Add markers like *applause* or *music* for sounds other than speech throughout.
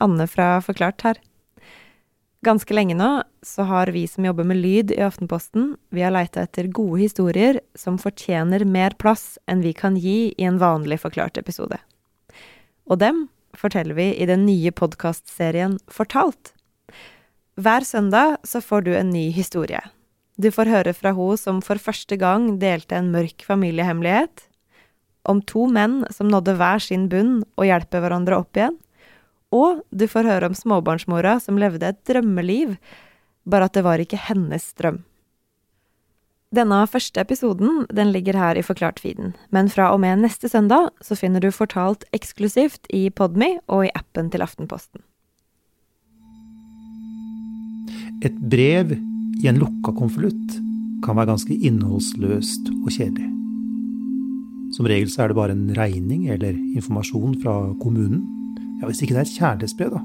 Anne fra Forklart her. Ganske lenge nå så har vi som jobber med lyd i Aftenposten, vi har leita etter gode historier som fortjener mer plass enn vi kan gi i en vanlig Forklart-episode. Og dem forteller vi i den nye podkastserien Fortalt. Hver søndag så får du en ny historie. Du får høre fra hun som for første gang delte en mørk familiehemmelighet, om to menn som nådde hver sin bunn og hjelper hverandre opp igjen, og du får høre om småbarnsmora som levde et drømmeliv, bare at det var ikke hennes drøm. Denne første episoden den ligger her i Forklart-feeden, men fra og med neste søndag så finner du fortalt eksklusivt i Podme og i appen til Aftenposten. Et brev i en lukka konvolutt kan være ganske innholdsløst og kjedelig. Som regel så er det bare en regning eller informasjon fra kommunen ja, hvis ikke det er et kjærlighetsbrev, da.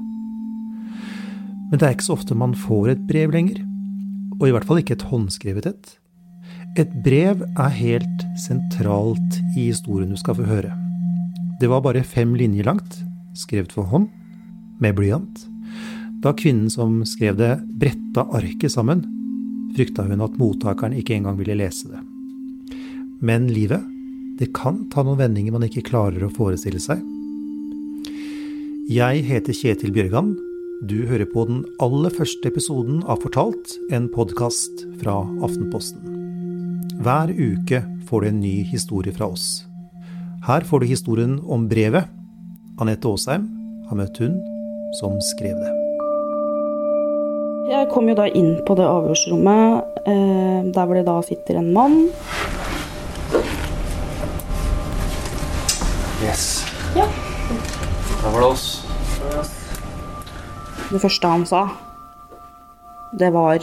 Men det er ikke så ofte man får et brev lenger. Og i hvert fall ikke et håndskrevet et. Et brev er helt sentralt i historien du skal få høre. Det var bare fem linjer langt, skrevet for hånd, med blyant. Da kvinnen som skrev det, bretta arket sammen, frykta hun at mottakeren ikke engang ville lese det. Men livet, det kan ta noen vendinger man ikke klarer å forestille seg. Jeg heter Kjetil Bjørgan. Du hører på den aller første episoden av Fortalt, en podkast fra Aftenposten. Hver uke får du en ny historie fra oss. Her får du historien om brevet. Anette Aasheim har møtt hun som skrev det. Jeg kom jo da inn på det avhørsrommet eh, der hvor det da sitter en mann. Yes. Ja. Da var det oss. Det første han sa, det var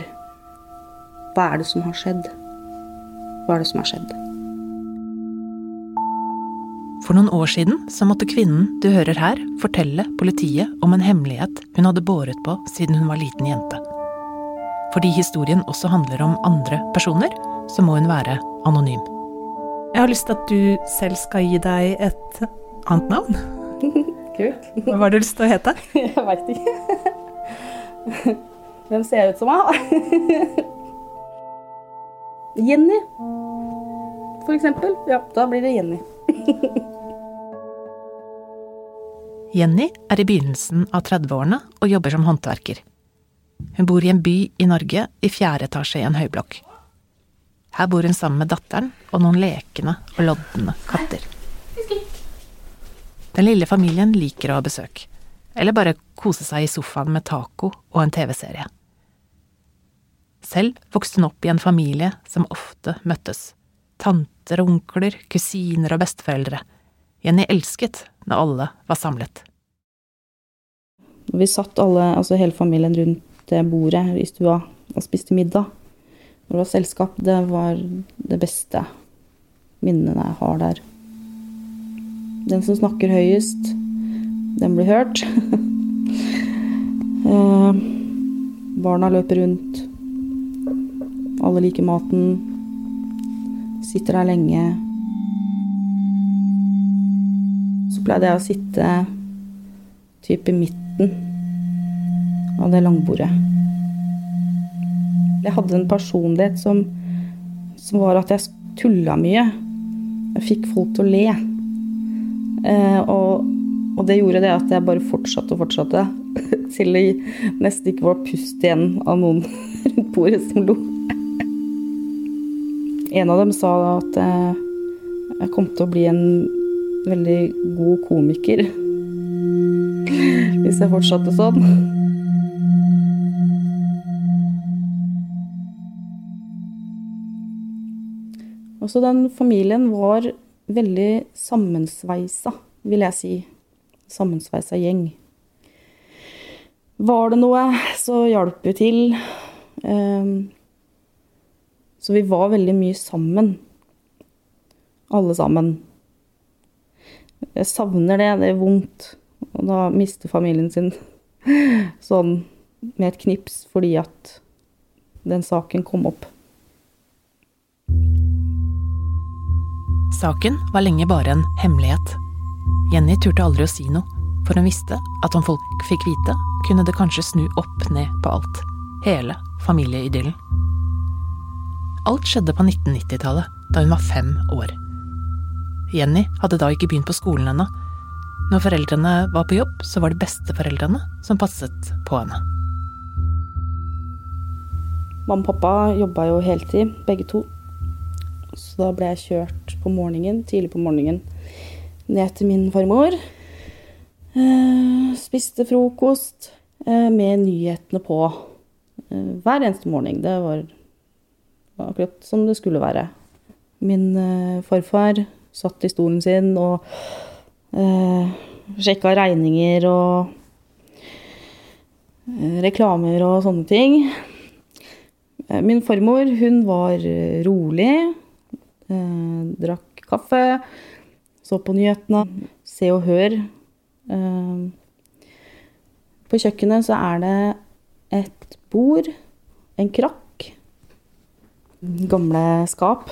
Hva er det som har skjedd? Hva er det som har skjedd? For noen år siden så måtte kvinnen du hører her, fortelle politiet om en hemmelighet hun hadde båret på siden hun var liten jente. Fordi historien også handler om andre personer, så må hun være anonym. Jeg har lyst til at du selv skal gi deg et annet navn. Kult. *laughs* Hva har du lyst til å hete? *laughs* Jeg veit ikke. *laughs* Hvem ser jeg ut som, da? Jenny, for eksempel. Ja, da blir det Jenny. Jenny er i begynnelsen av 30-årene og jobber som håndverker. Hun bor i en by i Norge i fjerde etasje i en høyblokk. Her bor hun sammen med datteren og noen lekende og loddende katter. Den lille familien liker å ha besøk, eller bare kose seg i sofaen med taco og en TV-serie. Selv vokste hun opp i en familie som ofte møttes. Tanter og onkler, kusiner og besteforeldre. Jenny elsket når alle var samlet. Vi satt alle, altså hele familien rundt det bordet i stua og spiste middag. Når det var selskap, det var det beste minnene jeg har der. Den som snakker høyest, den blir hørt. *laughs* eh, barna løper rundt. Alle liker maten. Sitter der lenge. Så pleide jeg å sitte typ i midten av det langbordet. Jeg hadde en personlighet som, som var at jeg tulla mye. Jeg fikk folk til å le. Eh, og, og, det gjorde det at jeg bare fortsatte og fortsatte. *laughs* Til det nesten ikke var pust igjen av noen *laughs* rundt bordet som lo. En av dem sa at eh, jeg kom til å bli en veldig god komiker. *laughs* Hvis jeg fortsatte sånn. Også den familien var veldig sammensveisa, vil jeg si. Sammensveisa gjeng. Var det noe, så hjalp vi til. Ehm, så vi var veldig mye sammen. Alle sammen. Jeg savner det. Det er vondt. Og da mister familien sin *laughs* sånn med et knips fordi at den saken kom opp. Saken var lenge bare en hemmelighet. Jenny turte aldri å si noe, For hun visste at om folk fikk vite, kunne det kanskje snu opp ned på alt. Hele familieidyllen. Alt skjedde på 1990-tallet, da hun var fem år. Jenny hadde da ikke begynt på skolen ennå. Når foreldrene var på jobb, så var det besteforeldrene som passet på henne. Mamma og pappa jobba jo heltid, begge to. Så da ble jeg kjørt på morgenen, tidlig på morgenen ned til min farmor. Eh, spiste frokost eh, med nyhetene på eh, hver eneste morgen. Det var akkurat som det skulle være. Min eh, farfar satt i stolen sin og eh, sjekka regninger og eh, reklamer og sånne ting. Eh, Min farmor, hun var rolig. Eh, drakk kaffe. Så på nyhetene. Se og Hør. Eh, på kjøkkenet så er det et bord, en krakk, gamle skap.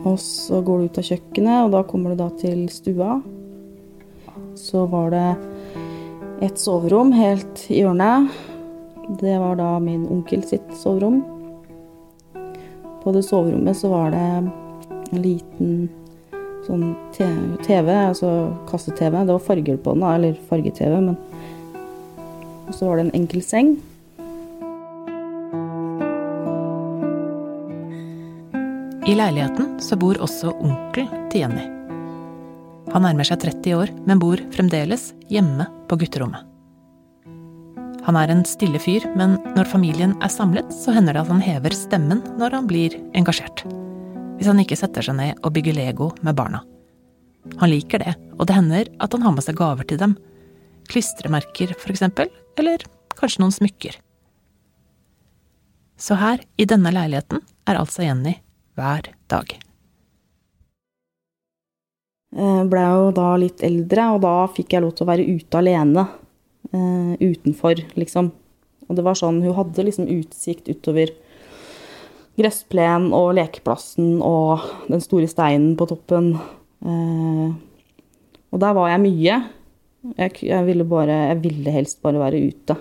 Og så går du ut av kjøkkenet, og da kommer du da til stua. Så var det et soverom helt i hjørnet. Det var da min onkel sitt soverom. På det soverommet så var det en liten sånn TV, altså kasse-TV. Det var farger på den, eller farge-TV, men Og så var det en enkel seng. I leiligheten så bor også onkel til Jenny. Han nærmer seg 30 år, men bor fremdeles hjemme på gutterommet. Han er en stille fyr, men når familien er samlet, så hender det at han hever stemmen når han blir engasjert. Hvis han ikke setter seg ned og bygger Lego med barna. Han liker det, og det hender at han har med seg gaver til dem. Klistremerker, for eksempel, eller kanskje noen smykker. Så her, i denne leiligheten, er altså Jenny hver dag. Jeg Ble jo da litt eldre, og da fikk jeg lov til å være ute alene. Eh, utenfor, liksom. Og det var sånn, hun hadde liksom utsikt utover gressplenen og lekeplassen og den store steinen på toppen. Eh, og der var jeg mye. Jeg, jeg ville bare, jeg ville helst bare være ute,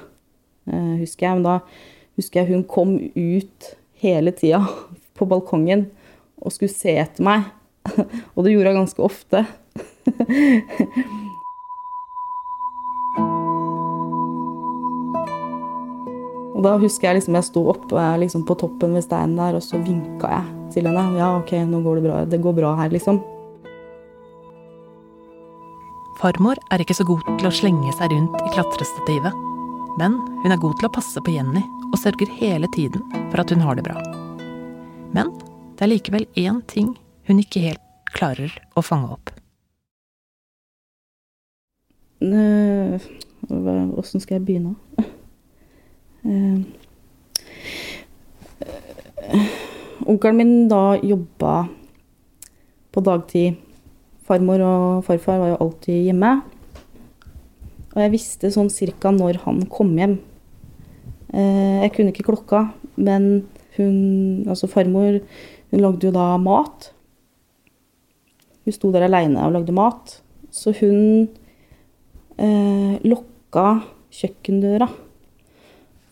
eh, husker jeg. Men da husker jeg hun kom ut hele tida *laughs* på balkongen og skulle se etter meg. *laughs* Og det gjorde hun ganske ofte. *laughs* Og da husker jeg liksom jeg sto oppe liksom på toppen ved steinen der, og så vinka jeg til henne. Ja, OK, nå går det bra. Det går bra her, liksom. Farmor er ikke så god til å slenge seg rundt i klatrestativet, men hun er god til å passe på Jenny og sørger hele tiden for at hun har det bra. Men det er likevel én ting hun ikke helt klarer å fange opp. Eh, Åssen skal jeg begynne? Eh, eh, Onkelen min da jobba på dagtid. Farmor og farfar var jo alltid hjemme. Og jeg visste sånn cirka når han kom hjem. Eh, Jeg kunne ikke klokka, men hun, altså farmor, hun lagde jo da mat. Hun sto der aleine og lagde mat. Så hun eh, lokka kjøkkendøra.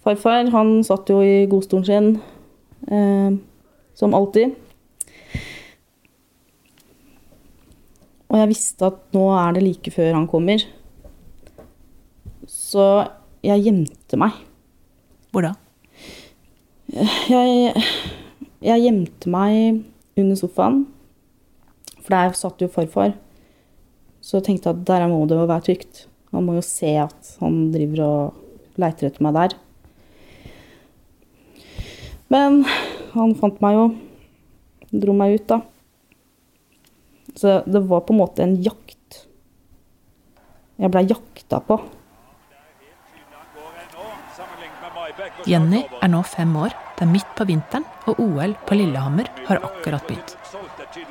Farfar han satt jo i godstolen sin, eh, som alltid. Og jeg visste at nå er det like før han kommer. Så jeg gjemte meg. Hvor da? Jeg, jeg gjemte meg under sofaen, for der satt jo farfar. Så jeg tenkte at der må det jo være trygt. Han må jo se at han driver og leiter etter meg der. Men han fant meg jo. Dro meg ut, da. Så det var på en måte en jakt. Jeg blei jakta på. Jenny er nå fem år, det er midt på vinteren, og OL på Lillehammer har akkurat begynt.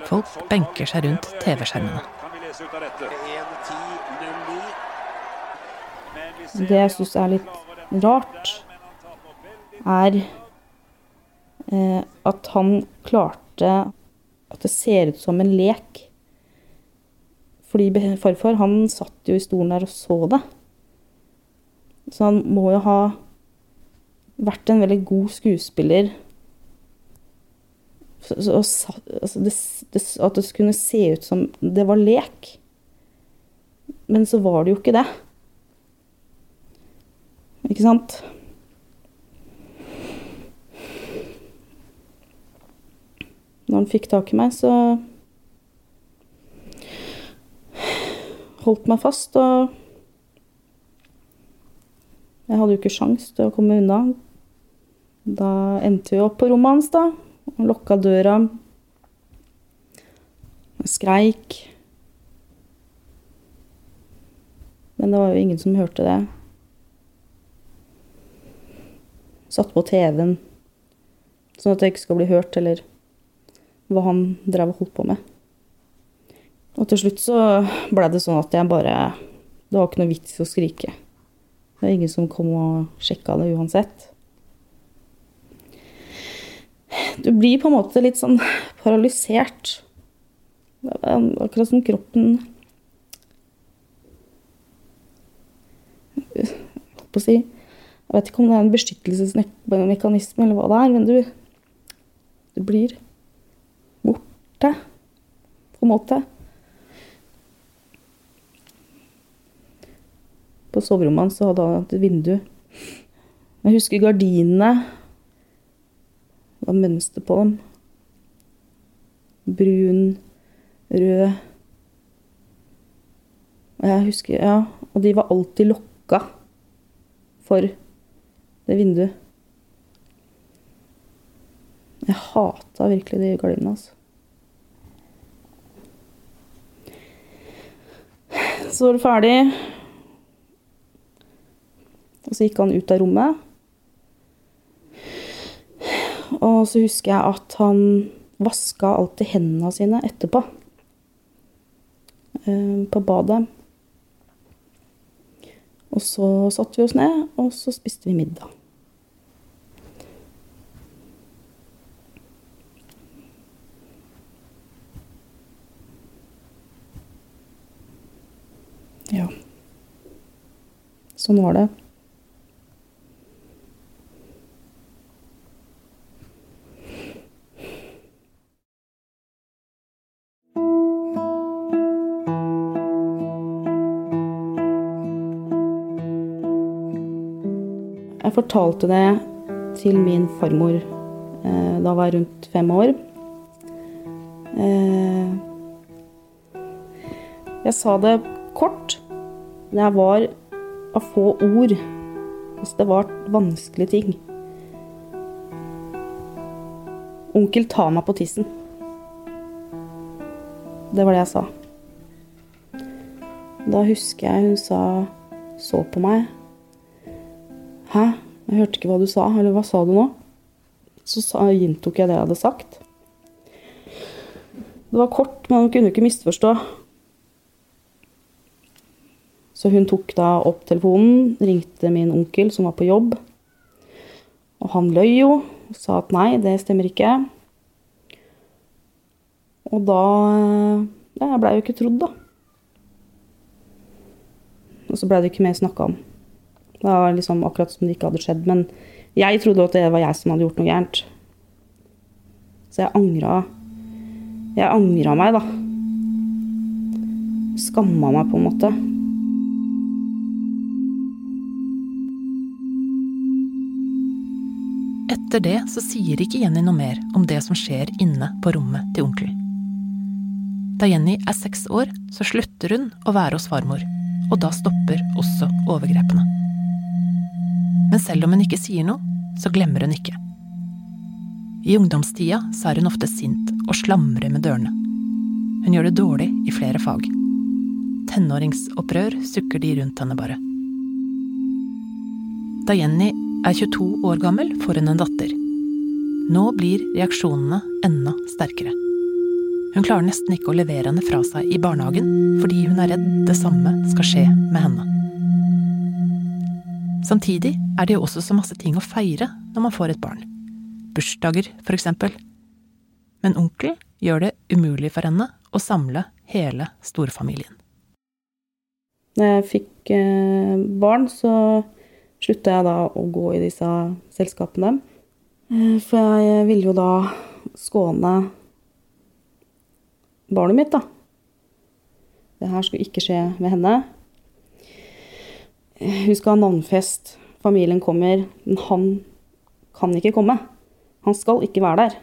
Folk benker seg rundt TV-skjermene. Det jeg syns er litt rart, er at han klarte At det ser ut som en lek. Fordi farfar han satt jo i stolen der og så det. Så han må jo ha vært en veldig god skuespiller. Og altså det, det, at det kunne se ut som det var lek. Men så var det jo ikke det. Ikke sant? Når han fikk tak i meg, så holdt meg fast, og jeg hadde jo ikke sjans til å komme unna. Da endte vi opp på rommet hans, da, og lukka døra. Jeg skreik. Men det var jo ingen som hørte det. Satt på TV-en, sånn at jeg ikke skal bli hørt, eller hva han drev og holdt på med. Og til slutt så ble det sånn at jeg bare Det var ikke noe vits i å skrike. Det var ingen som kom og sjekka det uansett. Du blir på en måte litt sånn paralysert. Er Akkurat som kroppen Jeg på å si Jeg vet ikke om det er en beskyttelsesmekanisme eller hva det er, men du, du blir borte, på en måte. På soverommet hans hadde han et vindu. Jeg husker gardinene. Det var mønster på dem. Brun, rød. Jeg husker, ja, og de var alltid lokka for det vinduet. Jeg hata virkelig de gardinene, altså. Så var det ferdig. Og så gikk han ut av rommet. Og så husker jeg at han vaska alltid hendene sine etterpå. eh, På badet. Og så satte vi oss ned, og så spiste vi middag. Ja. Sånn var det. Jeg fortalte det til min farmor. Eh, Da var jeg rundt fem år. Eh, Jeg sa det kort. Det var av få ord. Hvis det var vanskelige ting. Onkel, ta meg på tissen. Det var det jeg sa. Da husker jeg hun sa så på meg. Hæ? Jeg hørte ikke hva du sa. Eller hva sa du nå? Så gjentok jeg det jeg hadde sagt. Det var kort, men hun kunne ikke misforstå. Så hun tok da opp telefonen, ringte min onkel som var på jobb. Og han løy jo og sa at nei, det stemmer ikke. Og da Ja, jeg blei jo ikke trodd, da. Og så blei det ikke mer snakka om. Det var liksom akkurat som det ikke hadde skjedd. Men jeg trodde at det var jeg som hadde gjort noe gærent. Så jeg angra Jeg angra meg, da. Skamma meg, på en måte. Etter det så sier ikke Jenny noe mer om det som skjer inne på rommet til onkel. Da Jenny er seks år, så slutter hun å være hos farmor, og da stopper også overgrepene. Men selv om hun ikke sier noe, så glemmer hun ikke. I ungdomstida så er hun ofte sint og slamrer med dørene. Hun gjør det dårlig i flere fag. Tenåringsopprør sukker de rundt henne bare. Da Jenny er 22 år gammel, får hun en datter. Nå blir reaksjonene enda sterkere. Hun klarer nesten ikke å levere henne fra seg i barnehagen, fordi hun er redd det samme skal skje med henne. Samtidig er det jo også så masse ting å feire når man får et barn. Bursdager, for eksempel. Men onkel gjør det umulig for henne å samle hele storfamilien. Når jeg fikk eh, barn, så slutta jeg da å gå i disse selskapene. Eh, for jeg ville jo da skåne barnet mitt, da. Det her skulle ikke skje med henne. Hun skal ha navnfest, familien kommer, men han kan ikke komme. Han skal ikke være der.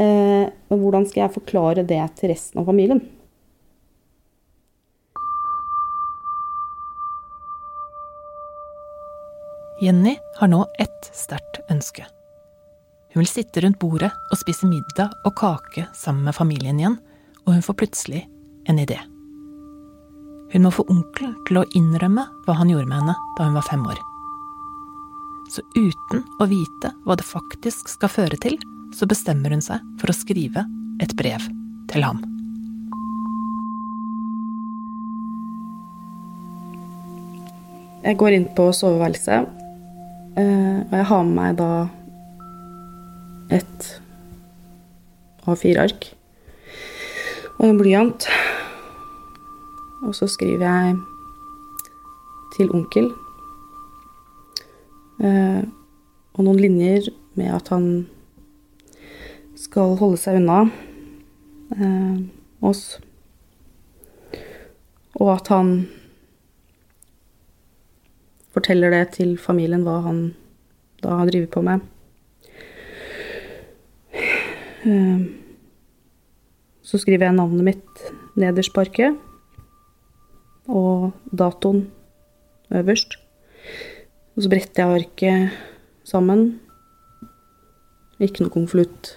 Eh, hvordan skal jeg forklare det til resten av familien? Jenny har nå ett sterkt ønske. Hun vil sitte rundt bordet og spise middag og kake sammen med familien igjen, og hun får plutselig en idé. Hun må få onkelen til å innrømme hva han gjorde med henne da hun var fem år. Så uten å vite hva det faktisk skal føre til, så bestemmer hun seg for å skrive et brev til ham. Jeg går inn på soveværelset, og jeg har med meg da et A4-ark og en blyant. Og så skriver jeg til onkel. Eh, og noen linjer med at han skal holde seg unna eh, oss. Og at han forteller det til familien hva han da har drevet på med. Eh, så skriver jeg navnet mitt nederst på arket, og datoen øverst. Og så bretter jeg arket sammen. Ikke noe konvolutt.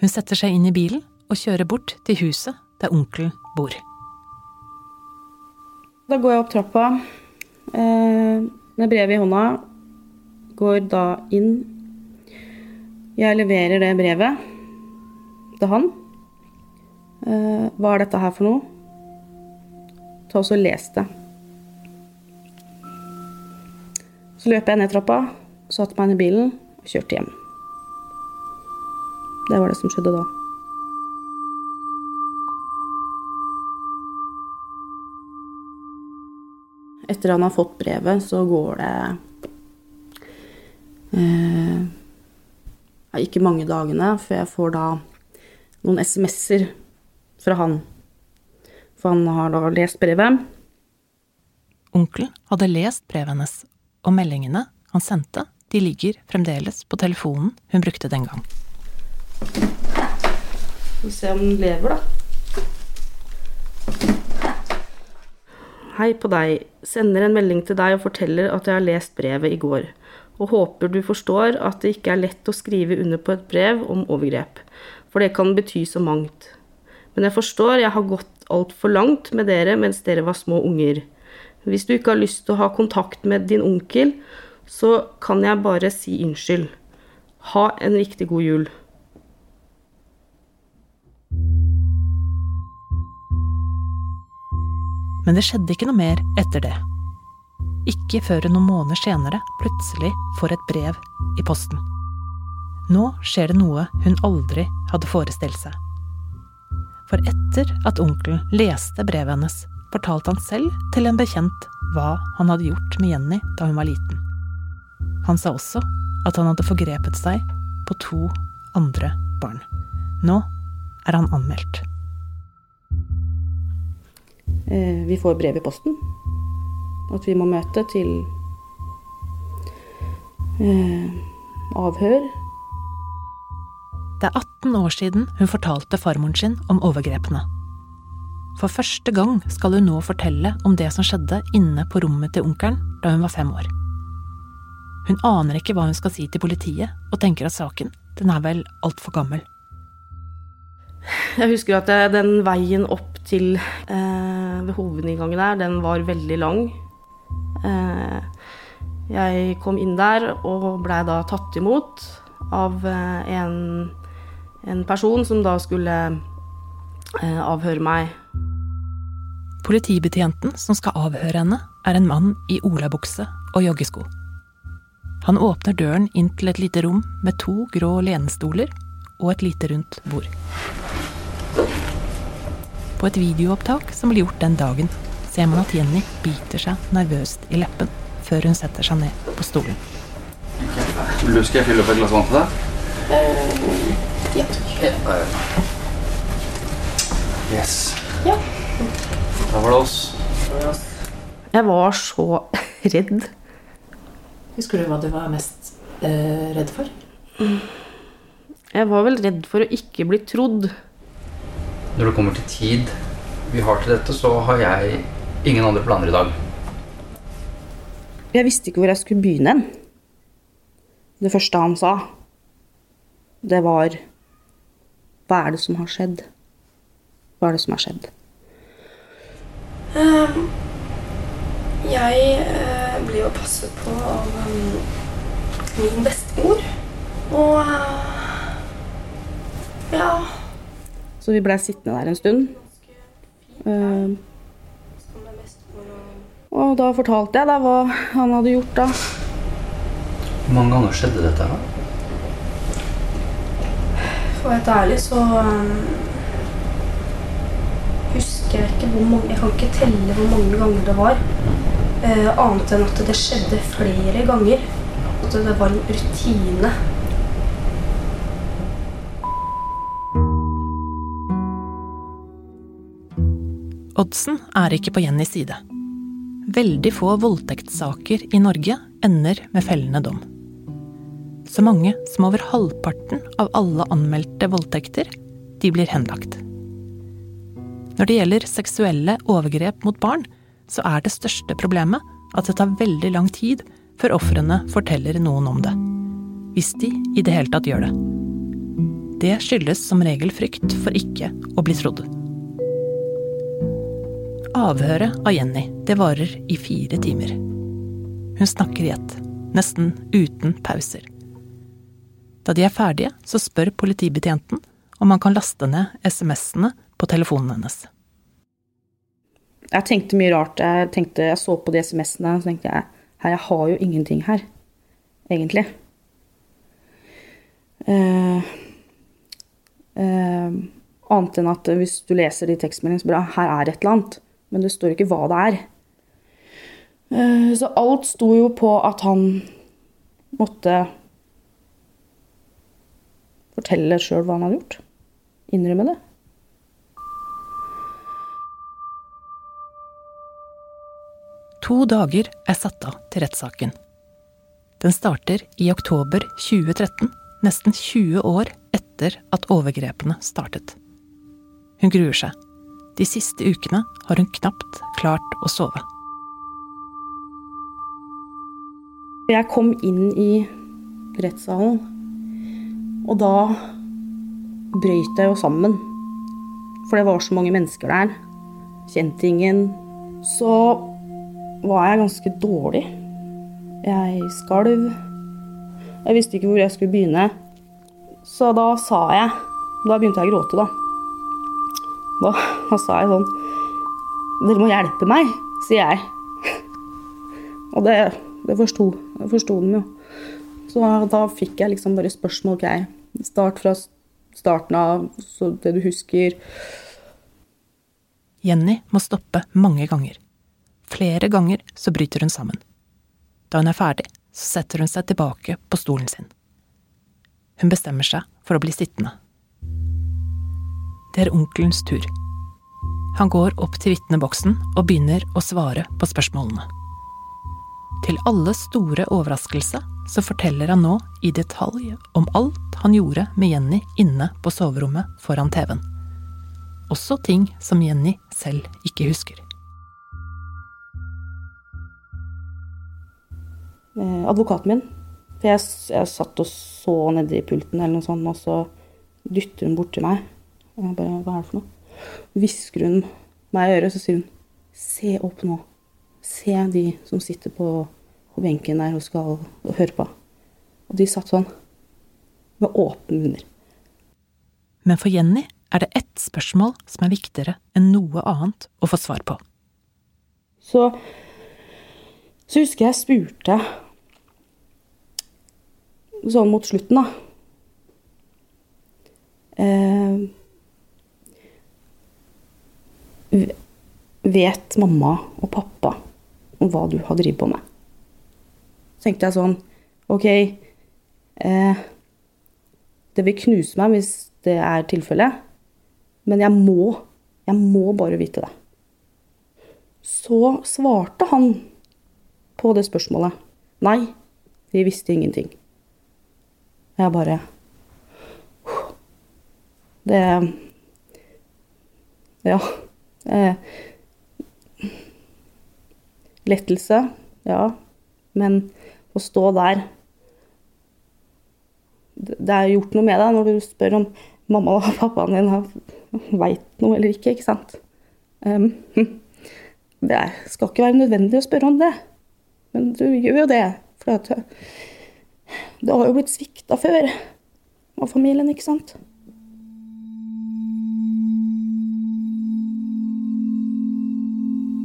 Hun setter seg inn i bilen og kjører bort til huset der onkel bor. Da går jeg opp trappa eh, med brevet i hånda. Går da inn. Jeg leverer det brevet til han. Eh, hva er dette her for noe? Ta og les det. Så løper jeg ned trappa, satte meg inn i bilen og kjørte hjem. Det var det som skjedde da. Etter han har fått brevet, så går det eh, Ikke mange dagene før jeg får da noen SMS-er fra han. For han har da lest brevet. Onkel hadde lest brevet hennes, og meldingene han sendte, de ligger fremdeles på telefonen hun brukte den gang. Skal får se om den lever, da. Hei på deg. Sender en melding til deg og forteller at jeg har lest brevet i går. Og håper du forstår at det ikke er lett å skrive under på et brev om overgrep. For det kan bety så mangt. Men jeg forstår jeg har gått altfor langt med dere mens dere var små unger. Hvis du ikke har lyst til å ha kontakt med din onkel, så kan jeg bare si unnskyld. Ha en riktig god jul. Men det skjedde ikke noe mer etter det. Ikke før noen måneder senere plutselig får et brev i posten. Nå skjer det noe hun aldri hadde forestilt seg. For etter at onkelen leste brevet hennes, fortalte han selv til en bekjent hva han hadde gjort med Jenny da hun var liten. Han sa også at han hadde forgrepet seg på to andre barn. Nå er han anmeldt. Eh, vi får brev i posten. At vi må møte til eh, avhør. Det er 18 år siden hun fortalte farmoren sin om overgrepene. For første gang skal hun nå fortelle om det som skjedde inne på rommet til onkelen da hun var fem år. Hun aner ikke hva hun skal si til politiet, og tenker at saken den er vel altfor gammel. Jeg husker at den veien opp til eh, ved hovedinngangen der, den var veldig lang. Eh, jeg kom inn der og blei da tatt imot av eh, en, en person som da skulle eh, avhøre meg. Politibetjenten som skal avhøre henne, er en mann i olabukse og joggesko. Han åpner døren inn til et lite rom med to grå lenestoler og et lite rundt bord. På et videoopptak som ble gjort den dagen, ser man at Jenny biter seg nervøst i leppen før hun setter seg ned på stolen. Vil du skal jeg fylle opp et glass vann til deg? ja. Yes. Ja. Da var det oss. Jeg var så redd. Husker du hva du var mest eh, redd for? Jeg var vel redd for å ikke bli trodd. Når det kommer til tid vi har til dette, så har jeg ingen andre planer i dag. Jeg visste ikke hvor jeg skulle begynne. Det første han sa, det var Hva er det som har skjedd? Hva er det som har skjedd? Ehm, jeg eh, ble jo passet på av ehm, min bestemor. Og eh, ja Så vi blei sittende der en stund. Uh, og da fortalte jeg da hva han hadde gjort da. Hvor mange ganger skjedde dette? her? For å være helt ærlig så um, husker jeg ikke hvor mange Jeg kan ikke telle hvor mange ganger det var. Uh, annet enn at det skjedde flere ganger. At det var en rutine. Oddsen er ikke på Jennys side. Veldig få voldtektssaker i Norge ender med fellende dom. Så mange som over halvparten av alle anmeldte voldtekter, de blir henlagt. Når det gjelder seksuelle overgrep mot barn, så er det største problemet at det tar veldig lang tid før ofrene forteller noen om det. Hvis de i det hele tatt gjør det. Det skyldes som regel frykt for ikke å bli trodd. Avhøret av Jenny, det varer i fire timer. Hun snakker i ett, nesten uten pauser. Da de er ferdige, så spør politibetjenten om han kan laste ned SMS-ene på telefonen hennes. Jeg tenkte mye rart. Jeg, tenkte, jeg så på de SMS-ene og tenkte jeg her, jeg har jo ingenting her, egentlig. Uh, uh, annet enn at hvis du leser de tekstmeldingene, så blir det her er et eller annet. Men det står ikke hva det er. Eh, så alt sto jo på at han måtte fortelle sjøl hva han hadde gjort. Innrømme det. To dager er satt av til rettssaken. Den starter i oktober 2013, nesten 20 år etter at overgrepene startet. Hun gruer seg. De siste ukene har hun knapt klart å sove. Jeg kom inn i rettssalen, og da brøyt jeg jo sammen. For det var så mange mennesker der. Kjente ingen. Så var jeg ganske dårlig. Jeg skalv. Jeg visste ikke hvor jeg skulle begynne. Så da sa jeg Da begynte jeg å gråte, da. Da, da sa jeg sånn Dere må hjelpe meg, sier jeg. Og det, det forsto, det forsto de jo. Så da fikk jeg liksom bare spørsmål. Ok, start fra starten av, så det du husker. Jenny må stoppe mange ganger. Flere ganger så bryter hun sammen. Da hun er ferdig, så setter hun seg tilbake på stolen sin. Hun bestemmer seg for å bli sittende. Det er onkelens tur. Han går opp til vitneboksen og begynner å svare på spørsmålene. Til alles store overraskelse så forteller han nå i detalj om alt han gjorde med Jenny inne på soverommet foran TV-en. Også ting som Jenny selv ikke husker. Eh, advokaten min. For jeg, jeg satt og så nedi pulten, eller noe sånt, og så dytter hun borti meg. Og jeg bare Hva er det for noe? Hvisker hun meg i øret, så sier hun Se opp nå. Se de som sitter på, på benken der og skal høre på. Og de satt sånn med åpne munner. Men for Jenny er det ett spørsmål som er viktigere enn noe annet å få svar på. Så, så husker jeg spurte sånn mot slutten, da. Eh, Vet mamma og pappa om hva du har drevet på med? Så tenkte jeg sånn Ok, eh, det vil knuse meg hvis det er tilfellet, men jeg må, jeg må bare vite det. Så svarte han på det spørsmålet. Nei, vi visste ingenting. Jeg bare Det Ja. Eh, lettelse, ja. Men å stå der Det er gjort noe med deg når du spør om mamma og pappaen din veit noe eller ikke, ikke sant? Um, *laughs* det skal ikke være nødvendig å spørre om det, men du gjør jo det. For det har jo blitt svikta før av familien, ikke sant?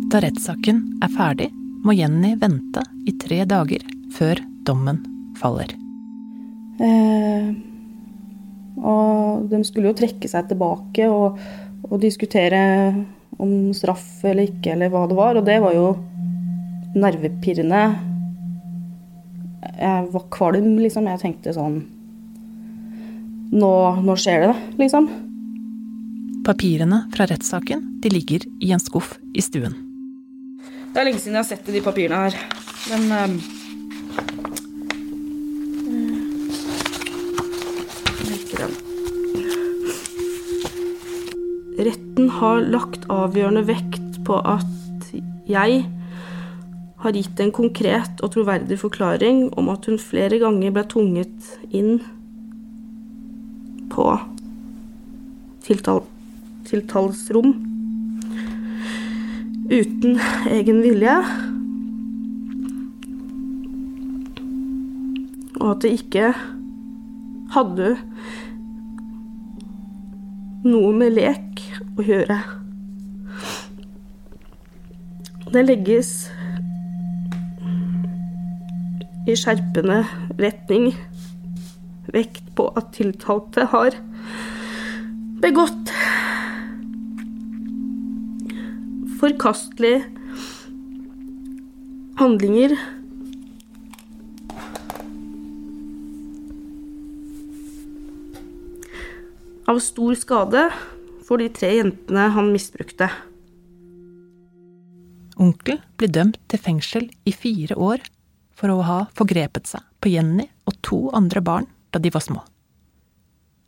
Da rettssaken er ferdig, må Jenny vente i tre dager før dommen faller. Eh, og de skulle jo trekke seg tilbake og, og, diskutere om straff eller ikke, eller hva det var. Og det var jo nervepirrende. Jeg var kvalm, liksom. Jeg tenkte sånn Nå, nå skjer det, liksom. Papirene fra rettssaken de ligger i en skuff i stuen. Det er lenge siden jeg har sett i de papirene her. Men um, Retten har lagt avgjørende vekt på at jeg har gitt en konkret og troverdig forklaring om at hun flere ganger ble tvunget inn på tiltal uten egen vilje. Og at det ikke hadde noe med lek å gjøre. Det legges i skjerpende retning vekt på at tiltalte har begått forkastelige handlinger av stor skade for de tre jentene han misbrukte. Onkel blir dømt til fengsel i fire år for å ha forgrepet seg på Jenny og to andre barn da de var små.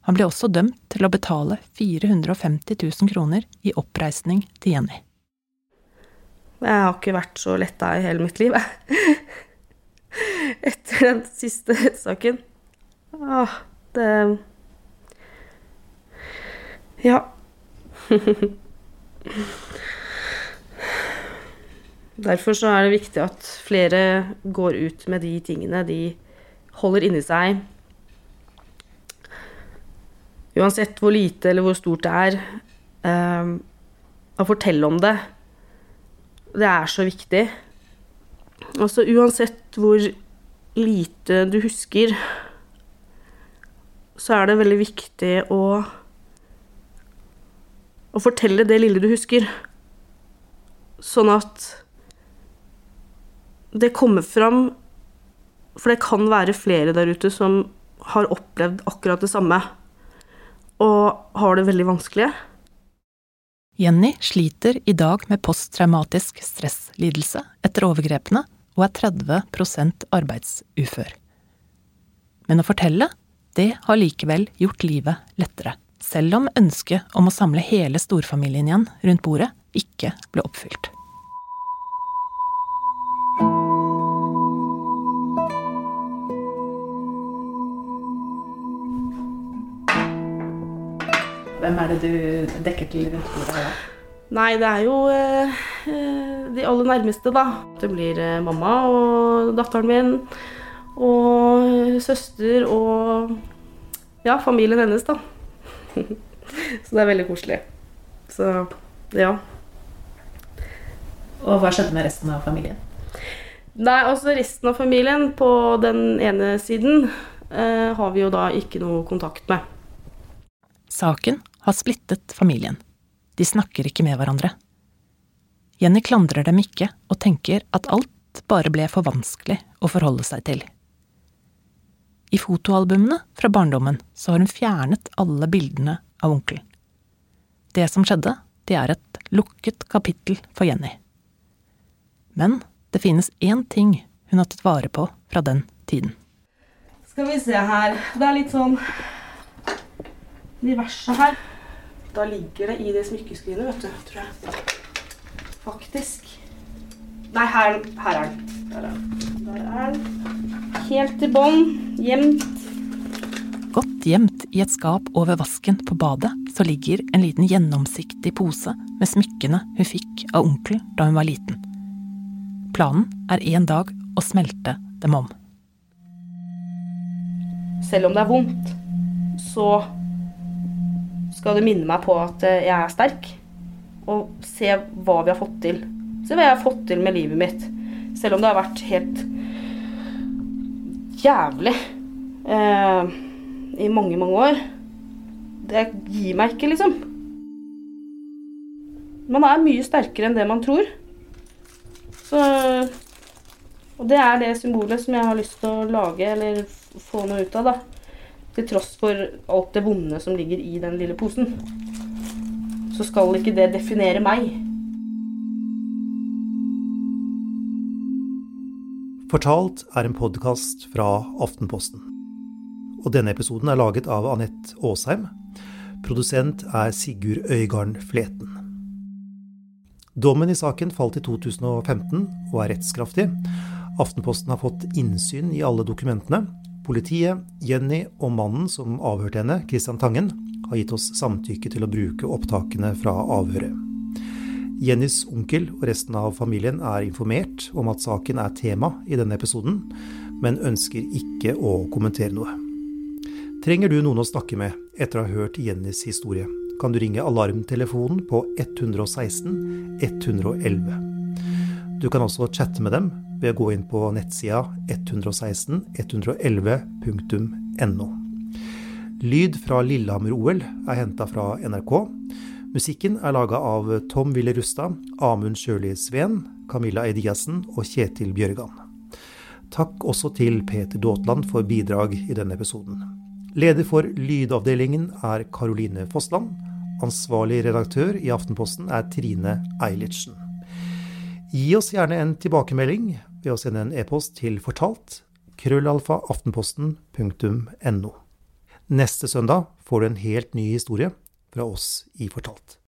Han ble også dømt til å betale 450 000 kroner i oppreisning til Jenny. Jeg har ikke vært så letta i hele mitt liv, jeg. *laughs* Etter den siste rettssaken. Åh, det Ja. *laughs* Derfor så er det viktig at flere går ut med de tingene de holder inni seg. Uansett hvor lite eller hvor stort det er. Eh, å fortelle om det. Det er så viktig. Altså uansett hvor lite du husker, så er det veldig viktig å å fortelle det lille du husker. Sånn at det kommer fram For det kan være flere der ute som har opplevd akkurat det samme og har det veldig vanskelig. Jenny sliter i dag med posttraumatisk stresslidelse etter overgrepene og er 30% arbeidsufør. Men å fortelle, det har likevel gjort livet lettere selv om ønsket om å samle hele storfamilien igjen rundt bordet ikke ble oppfylt. Hvem er det du dekker til rundt bordet? Nei, det er jo eh, de aller nærmeste, da. Det blir eh, mamma og datteren min og søster og ja, familien hennes, da. *laughs* så det er veldig koselig. Så ja. Og hva skjedde med resten av familien? Nei, altså resten av familien på den ene siden eh, har vi jo da ikke noe kontakt med. Saken har splittet familien. De snakker ikke med hverandre. Jenny klandrer dem ikke og tenker at alt bare ble for vanskelig å forholde seg til. I fotoalbumene fra barndommen så har hun fjernet alle bildene av onkelen. Det som skjedde, det er et lukket kapittel for Jenny. Men det finnes én ting hun har tatt vare på fra den tiden. Skal vi se her. Det er litt sånn diverse her. Da ligger det i det smykkeskrinet, vet du, tror jeg. Faktisk. Nei, her, her er den. Der er den. Der er den. Helt i bånn. Gjemt. Godt gjemt i et skap over vasken på badet så ligger en liten gjennomsiktig pose med smykkene hun fikk av onkel da hun var liten. Planen er en dag å smelte dem om. Selv om det er vondt, så skal det minne meg på at eh, jeg er sterk. Og se hva vi har fått til. Se hva jeg har fått til med livet mitt. Selv om det har vært helt jævlig eh, i mange, mange år. Det gir meg ikke, liksom. Man er mye sterkere enn det man tror. Så Og det er det symbolet som jeg har lyst til å lage, eller få noe ut av, da. Til tross for alt det vonde som ligger i den lille posen. Så skal ikke det definere meg. Fortalt er en podkast fra Aftenposten. Og denne episoden er laget av Anette Aasheim. Produsent er Sigurd Øygarden Fleten. Dommen i saken falt i 2015 og er rettskraftig. Aftenposten har fått innsyn i alle dokumentene. Politiet, Jenny og mannen som avhørte henne, Christian Tangen, har gitt oss samtykke til å bruke opptakene fra avhøret. Jennys onkel og resten av familien er informert om at saken er tema i denne episoden, men ønsker ikke å kommentere noe. Trenger du noen å snakke med etter å ha hørt Jennys historie, kan du ringe alarmtelefonen på 116 111. Du kan også chatte med dem ved å gå inn på nettsida 116 111.no. Lyd fra Lillehammer-OL er henta fra NRK. Musikken er laga av Tom Wille Rustad, Amund Sjøli Sveen, Camilla Eidiassen og Kjetil Bjørgan. Takk også til Peter Daatland for bidrag i denne episoden. Leder for Lydavdelingen er Caroline Fossland. Ansvarlig redaktør i Aftenposten er Trine Eilertsen. Gi oss gjerne en tilbakemelding ved å sende en e-post til fortalt krøllalfa aftenposten.no. Neste søndag får du en helt ny historie fra oss i Fortalt.